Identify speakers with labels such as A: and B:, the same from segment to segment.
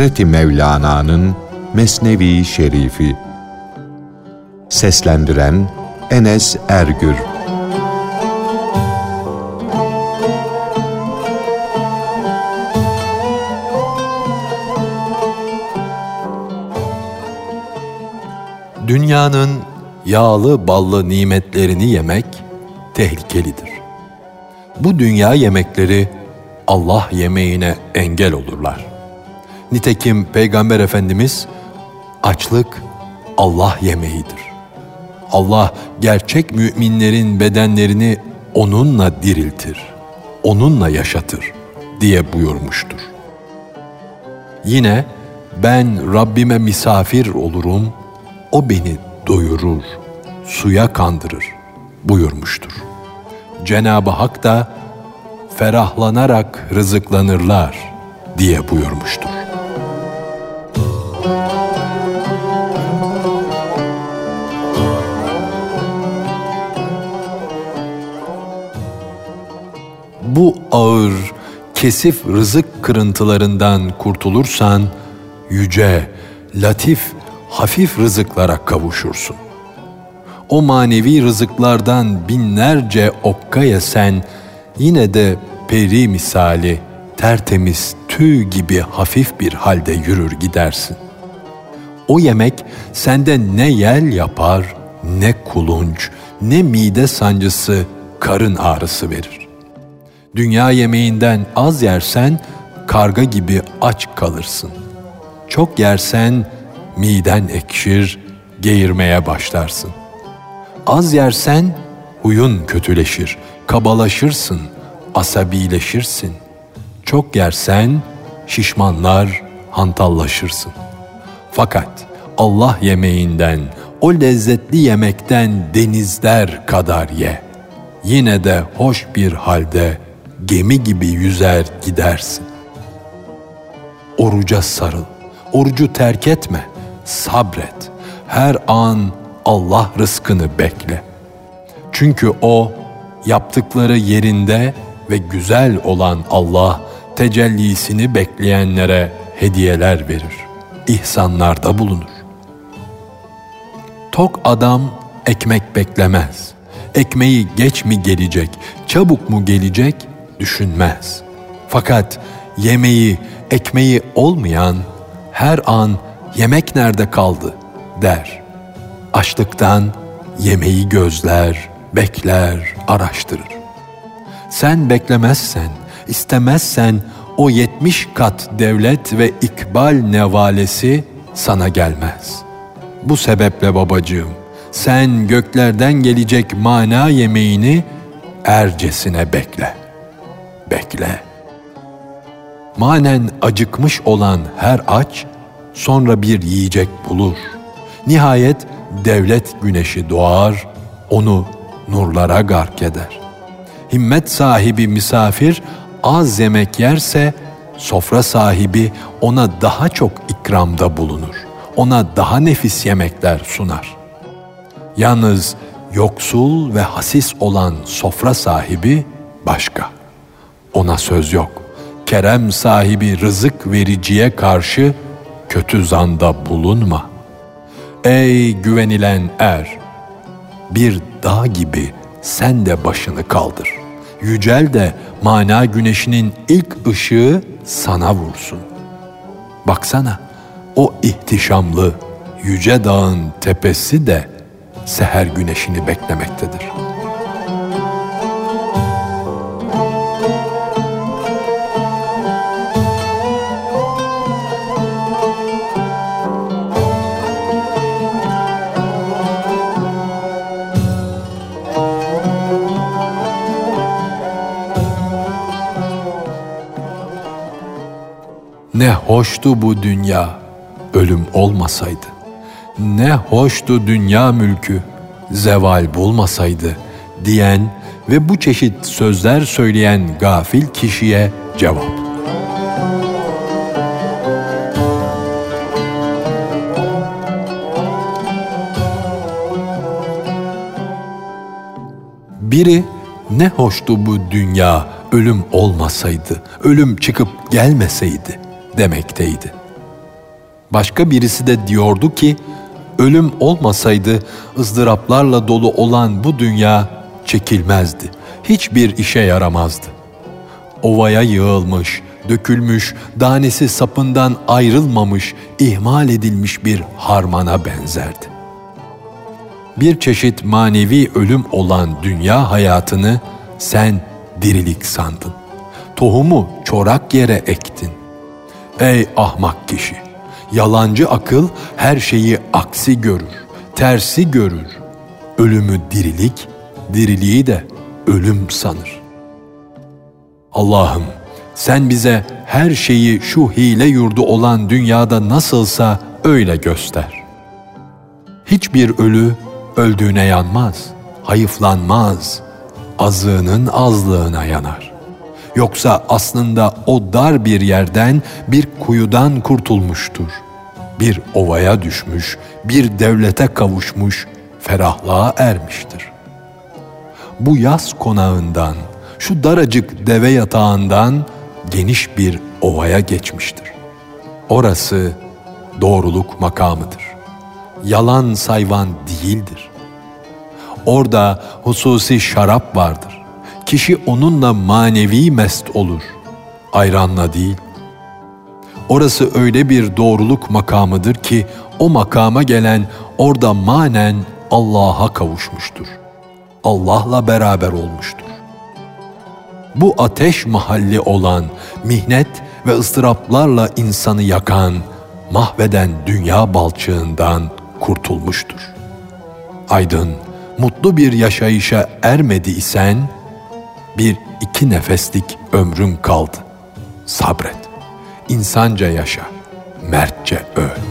A: Hazreti Mevlana'nın Mesnevi Şerifi Seslendiren Enes Ergür
B: Dünyanın yağlı ballı nimetlerini yemek tehlikelidir. Bu dünya yemekleri Allah yemeğine engel olurlar. Nitekim Peygamber Efendimiz açlık Allah yemeğidir. Allah gerçek müminlerin bedenlerini onunla diriltir, onunla yaşatır diye buyurmuştur. Yine ben Rabbime misafir olurum, o beni doyurur, suya kandırır buyurmuştur. Cenab-ı Hak da ferahlanarak rızıklanırlar diye buyurmuştur. Bu ağır, kesif rızık kırıntılarından kurtulursan yüce, latif, hafif rızıklara kavuşursun. O manevi rızıklardan binlerce okka yesen yine de peri misali tertemiz tüy gibi hafif bir halde yürür gidersin. O yemek sende ne yel yapar, ne kulunç, ne mide sancısı, karın ağrısı verir. Dünya yemeğinden az yersen karga gibi aç kalırsın. Çok yersen miden ekşir, geğirmeye başlarsın. Az yersen huyun kötüleşir, kabalaşırsın, asabileşirsin. Çok yersen şişmanlar, hantallaşırsın. Fakat Allah yemeğinden, o lezzetli yemekten denizler kadar ye. Yine de hoş bir halde gemi gibi yüzer gidersin. Oruca sarıl, orucu terk etme, sabret. Her an Allah rızkını bekle. Çünkü o yaptıkları yerinde ve güzel olan Allah tecellisini bekleyenlere hediyeler verir. İhsanlarda bulunur. Tok adam ekmek beklemez. Ekmeği geç mi gelecek, çabuk mu gelecek düşünmez. Fakat yemeği, ekmeği olmayan her an yemek nerede kaldı der. Açlıktan yemeği gözler, bekler, araştırır. Sen beklemezsen, istemezsen o yetmiş kat devlet ve ikbal nevalesi sana gelmez. Bu sebeple babacığım, sen göklerden gelecek mana yemeğini ercesine bekle. Bekle. Manen acıkmış olan her aç, sonra bir yiyecek bulur. Nihayet devlet güneşi doğar, onu nurlara gark eder. Himmet sahibi misafir az yemek yerse sofra sahibi ona daha çok ikramda bulunur. Ona daha nefis yemekler sunar. Yalnız yoksul ve hasis olan sofra sahibi başka. Ona söz yok. Kerem sahibi rızık vericiye karşı kötü zanda bulunma. Ey güvenilen er! Bir dağ gibi sen de başını kaldır. Yücel de mana güneşinin ilk ışığı sana vursun. Baksana o ihtişamlı yüce dağın tepesi de seher güneşini beklemektedir.'' Ne hoştu bu dünya, ölüm olmasaydı. Ne hoştu dünya mülkü, zeval bulmasaydı diyen ve bu çeşit sözler söyleyen gafil kişiye cevap. Biri ne hoştu bu dünya ölüm olmasaydı, ölüm çıkıp gelmeseydi demekteydi. Başka birisi de diyordu ki, ölüm olmasaydı ızdıraplarla dolu olan bu dünya çekilmezdi. Hiçbir işe yaramazdı. Ovaya yığılmış, dökülmüş, danesi sapından ayrılmamış, ihmal edilmiş bir harmana benzerdi. Bir çeşit manevi ölüm olan dünya hayatını sen dirilik sandın. Tohumu çorak yere ektin. Ey ahmak kişi! Yalancı akıl her şeyi aksi görür, tersi görür. Ölümü dirilik, diriliği de ölüm sanır. Allah'ım sen bize her şeyi şu hile yurdu olan dünyada nasılsa öyle göster. Hiçbir ölü öldüğüne yanmaz, hayıflanmaz, azığının azlığına yanar. Yoksa aslında o dar bir yerden bir kuyudan kurtulmuştur. Bir ovaya düşmüş, bir devlete kavuşmuş, ferahlığa ermiştir. Bu yaz konağından, şu daracık deve yatağından geniş bir ovaya geçmiştir. Orası doğruluk makamıdır. Yalan sayvan değildir. Orada hususi şarap vardır. Kişi onunla manevi mest olur. Ayranla değil. Orası öyle bir doğruluk makamıdır ki o makama gelen orada manen Allah'a kavuşmuştur. Allah'la beraber olmuştur bu ateş mahalli olan mihnet ve ıstıraplarla insanı yakan, mahveden dünya balçığından kurtulmuştur. Aydın, mutlu bir yaşayışa ermedi isen, bir iki nefeslik ömrün kaldı. Sabret, insanca yaşa, mertçe öl.''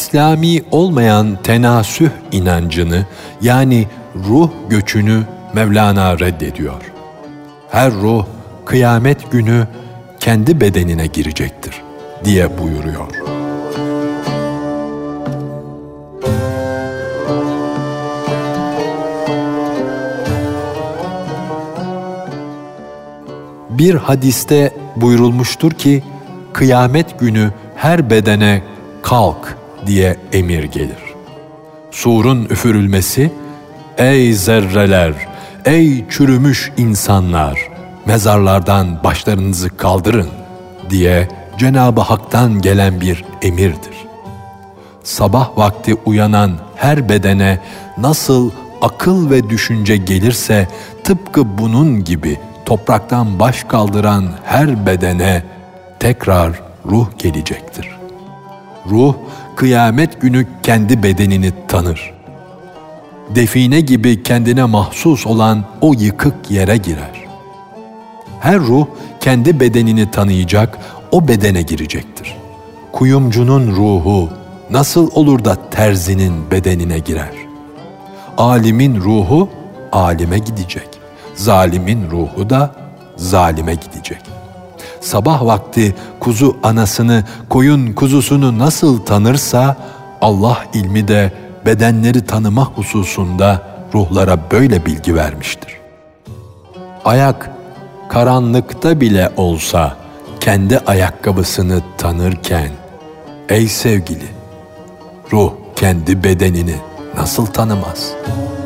B: İslami olmayan tenasüh inancını yani ruh göçünü Mevlana reddediyor. Her ruh kıyamet günü kendi bedenine girecektir diye buyuruyor. Bir hadiste buyurulmuştur ki kıyamet günü her bedene kalk diye emir gelir. Surun üfürülmesi, ey zerreler, ey çürümüş insanlar, mezarlardan başlarınızı kaldırın diye Cenab-ı Hak'tan gelen bir emirdir. Sabah vakti uyanan her bedene nasıl akıl ve düşünce gelirse tıpkı bunun gibi topraktan baş kaldıran her bedene tekrar ruh gelecektir. Ruh kıyamet günü kendi bedenini tanır. Define gibi kendine mahsus olan o yıkık yere girer. Her ruh kendi bedenini tanıyacak, o bedene girecektir. Kuyumcunun ruhu nasıl olur da terzinin bedenine girer? Alimin ruhu alime gidecek. Zalimin ruhu da zalime gidecek.'' Sabah vakti kuzu anasını, koyun kuzusunu nasıl tanırsa Allah ilmi de bedenleri tanıma hususunda ruhlara böyle bilgi vermiştir. Ayak karanlıkta bile olsa kendi ayakkabısını tanırken ey sevgili ruh kendi bedenini nasıl tanımaz?''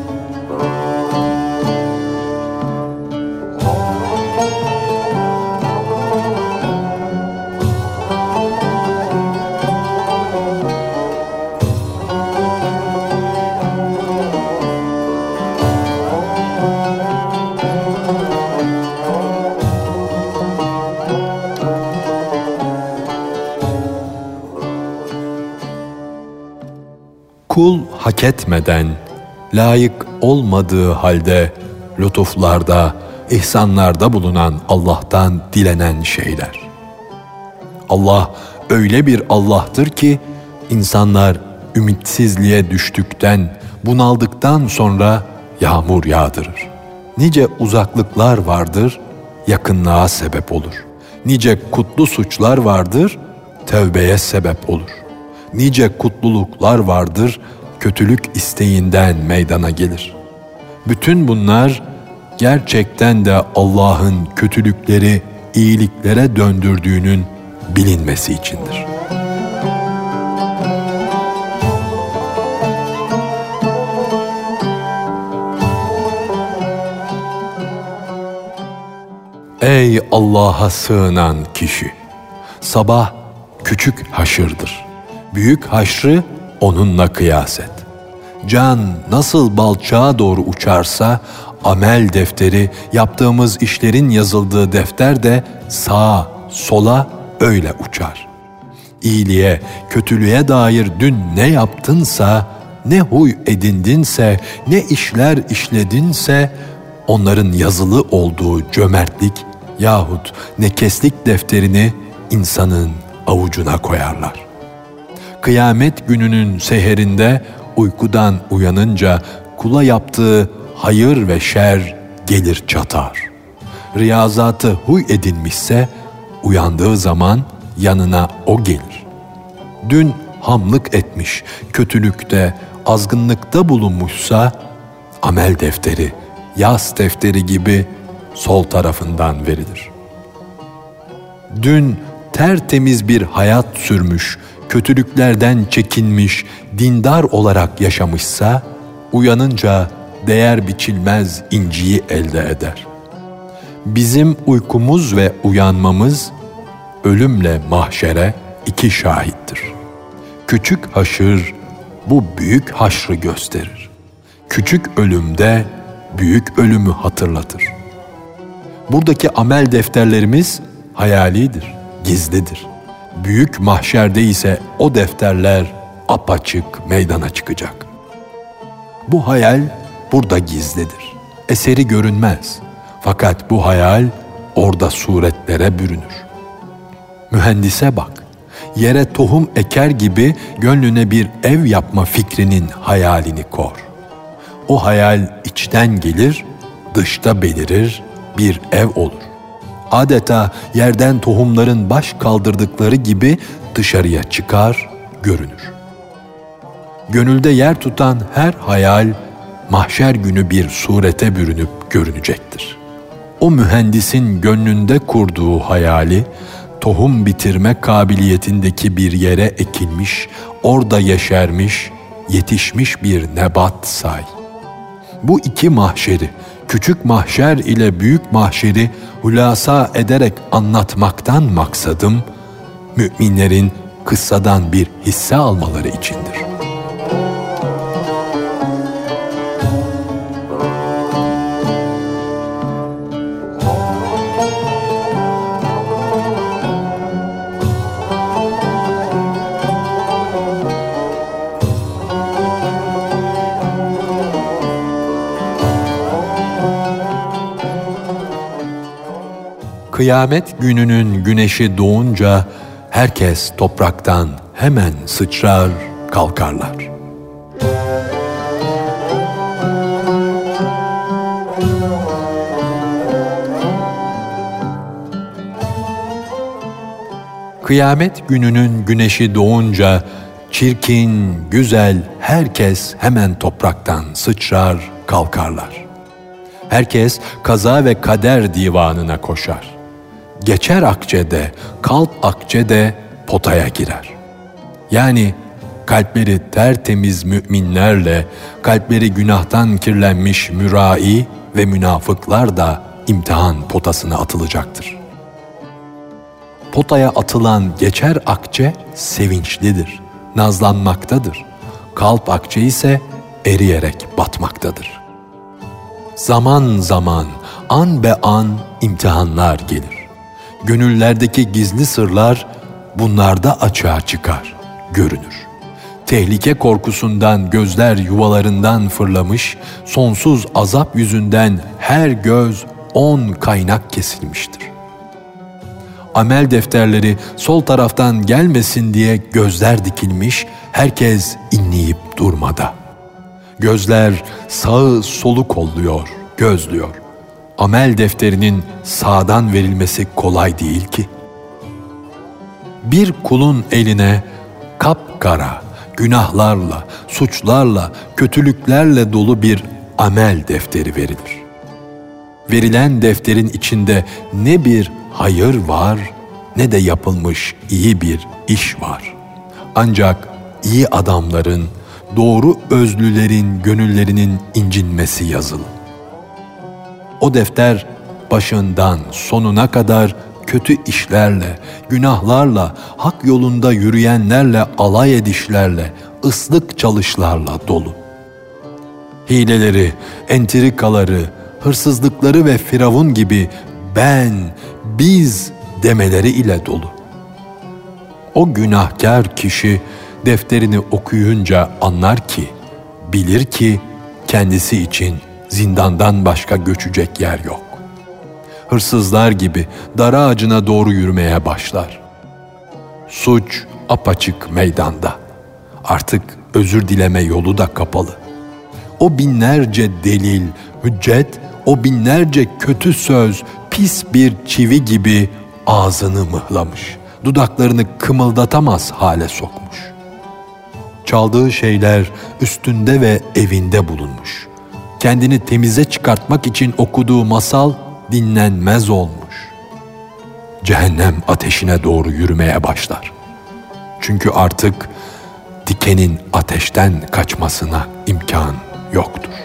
B: Kul hak etmeden, layık olmadığı halde lütuflarda, ihsanlarda bulunan Allah'tan dilenen şeyler. Allah öyle bir Allah'tır ki insanlar ümitsizliğe düştükten, bunaldıktan sonra yağmur yağdırır. Nice uzaklıklar vardır, yakınlığa sebep olur. Nice kutlu suçlar vardır, tövbeye sebep olur. Nice kutluluklar vardır, kötülük isteğinden meydana gelir. Bütün bunlar gerçekten de Allah'ın kötülükleri iyiliklere döndürdüğünün bilinmesi içindir. Ey Allah'a sığınan kişi! Sabah küçük haşırdır. Büyük haşrı onunla kıyas et. Can nasıl balçağa doğru uçarsa, amel defteri, yaptığımız işlerin yazıldığı defter de sağa, sola öyle uçar. İyiliğe, kötülüğe dair dün ne yaptınsa, ne huy edindinse, ne işler işledinse, onların yazılı olduğu cömertlik yahut nekeslik defterini insanın avucuna koyarlar. Kıyamet gününün seherinde uykudan uyanınca kula yaptığı hayır ve şer gelir çatar. Riyazatı huy edinmişse uyandığı zaman yanına o gelir. Dün hamlık etmiş, kötülükte, azgınlıkta bulunmuşsa amel defteri, yaz defteri gibi sol tarafından verilir. Dün tertemiz bir hayat sürmüş, kötülüklerden çekinmiş, dindar olarak yaşamışsa, uyanınca değer biçilmez inciyi elde eder. Bizim uykumuz ve uyanmamız, ölümle mahşere iki şahittir. Küçük haşır bu büyük haşrı gösterir. Küçük ölümde büyük ölümü hatırlatır. Buradaki amel defterlerimiz hayalidir, gizlidir. Büyük mahşerde ise o defterler apaçık meydana çıkacak. Bu hayal burada gizlidir. Eseri görünmez. Fakat bu hayal orada suretlere bürünür. Mühendise bak. Yere tohum eker gibi gönlüne bir ev yapma fikrinin hayalini kor. O hayal içten gelir, dışta belirir, bir ev olur. Adeta yerden tohumların baş kaldırdıkları gibi dışarıya çıkar, görünür. Gönülde yer tutan her hayal mahşer günü bir surete bürünüp görünecektir. O mühendisin gönlünde kurduğu hayali tohum bitirme kabiliyetindeki bir yere ekilmiş, orada yeşermiş, yetişmiş bir nebat say. Bu iki mahşeri küçük mahşer ile büyük mahşeri hulasa ederek anlatmaktan maksadım, müminlerin kıssadan bir hisse almaları içindir. Kıyamet gününün güneşi doğunca herkes topraktan hemen sıçrar, kalkarlar. Kıyamet gününün güneşi doğunca çirkin, güzel herkes hemen topraktan sıçrar, kalkarlar. Herkes kaza ve kader divanına koşar geçer akçede, kalp akçede potaya girer. Yani kalpleri tertemiz müminlerle, kalpleri günahtan kirlenmiş mürai ve münafıklar da imtihan potasına atılacaktır. Potaya atılan geçer akçe sevinçlidir, nazlanmaktadır. Kalp akçe ise eriyerek batmaktadır. Zaman zaman, an be an imtihanlar gelir gönüllerdeki gizli sırlar bunlarda açığa çıkar, görünür. Tehlike korkusundan gözler yuvalarından fırlamış, sonsuz azap yüzünden her göz on kaynak kesilmiştir. Amel defterleri sol taraftan gelmesin diye gözler dikilmiş, herkes inleyip durmada. Gözler sağı solu kolluyor, gözlüyor. Amel defterinin sağdan verilmesi kolay değil ki. Bir kulun eline kapkara, günahlarla, suçlarla, kötülüklerle dolu bir amel defteri verilir. Verilen defterin içinde ne bir hayır var ne de yapılmış iyi bir iş var. Ancak iyi adamların, doğru özlülerin gönüllerinin incinmesi yazılı. O defter başından sonuna kadar kötü işlerle, günahlarla, hak yolunda yürüyenlerle alay edişlerle, ıslık çalışlarla dolu. Hileleri, entrikaları, hırsızlıkları ve firavun gibi ben, biz demeleri ile dolu. O günahkar kişi defterini okuyunca anlar ki, bilir ki kendisi için zindandan başka göçecek yer yok. Hırsızlar gibi dar ağacına doğru yürümeye başlar. Suç apaçık meydanda. Artık özür dileme yolu da kapalı. O binlerce delil, hüccet, o binlerce kötü söz pis bir çivi gibi ağzını mıhlamış. Dudaklarını kımıldatamaz hale sokmuş. Çaldığı şeyler üstünde ve evinde bulunmuş. Kendini temize çıkartmak için okuduğu masal dinlenmez olmuş. Cehennem ateşine doğru yürümeye başlar. Çünkü artık dikenin ateşten kaçmasına imkan yoktur.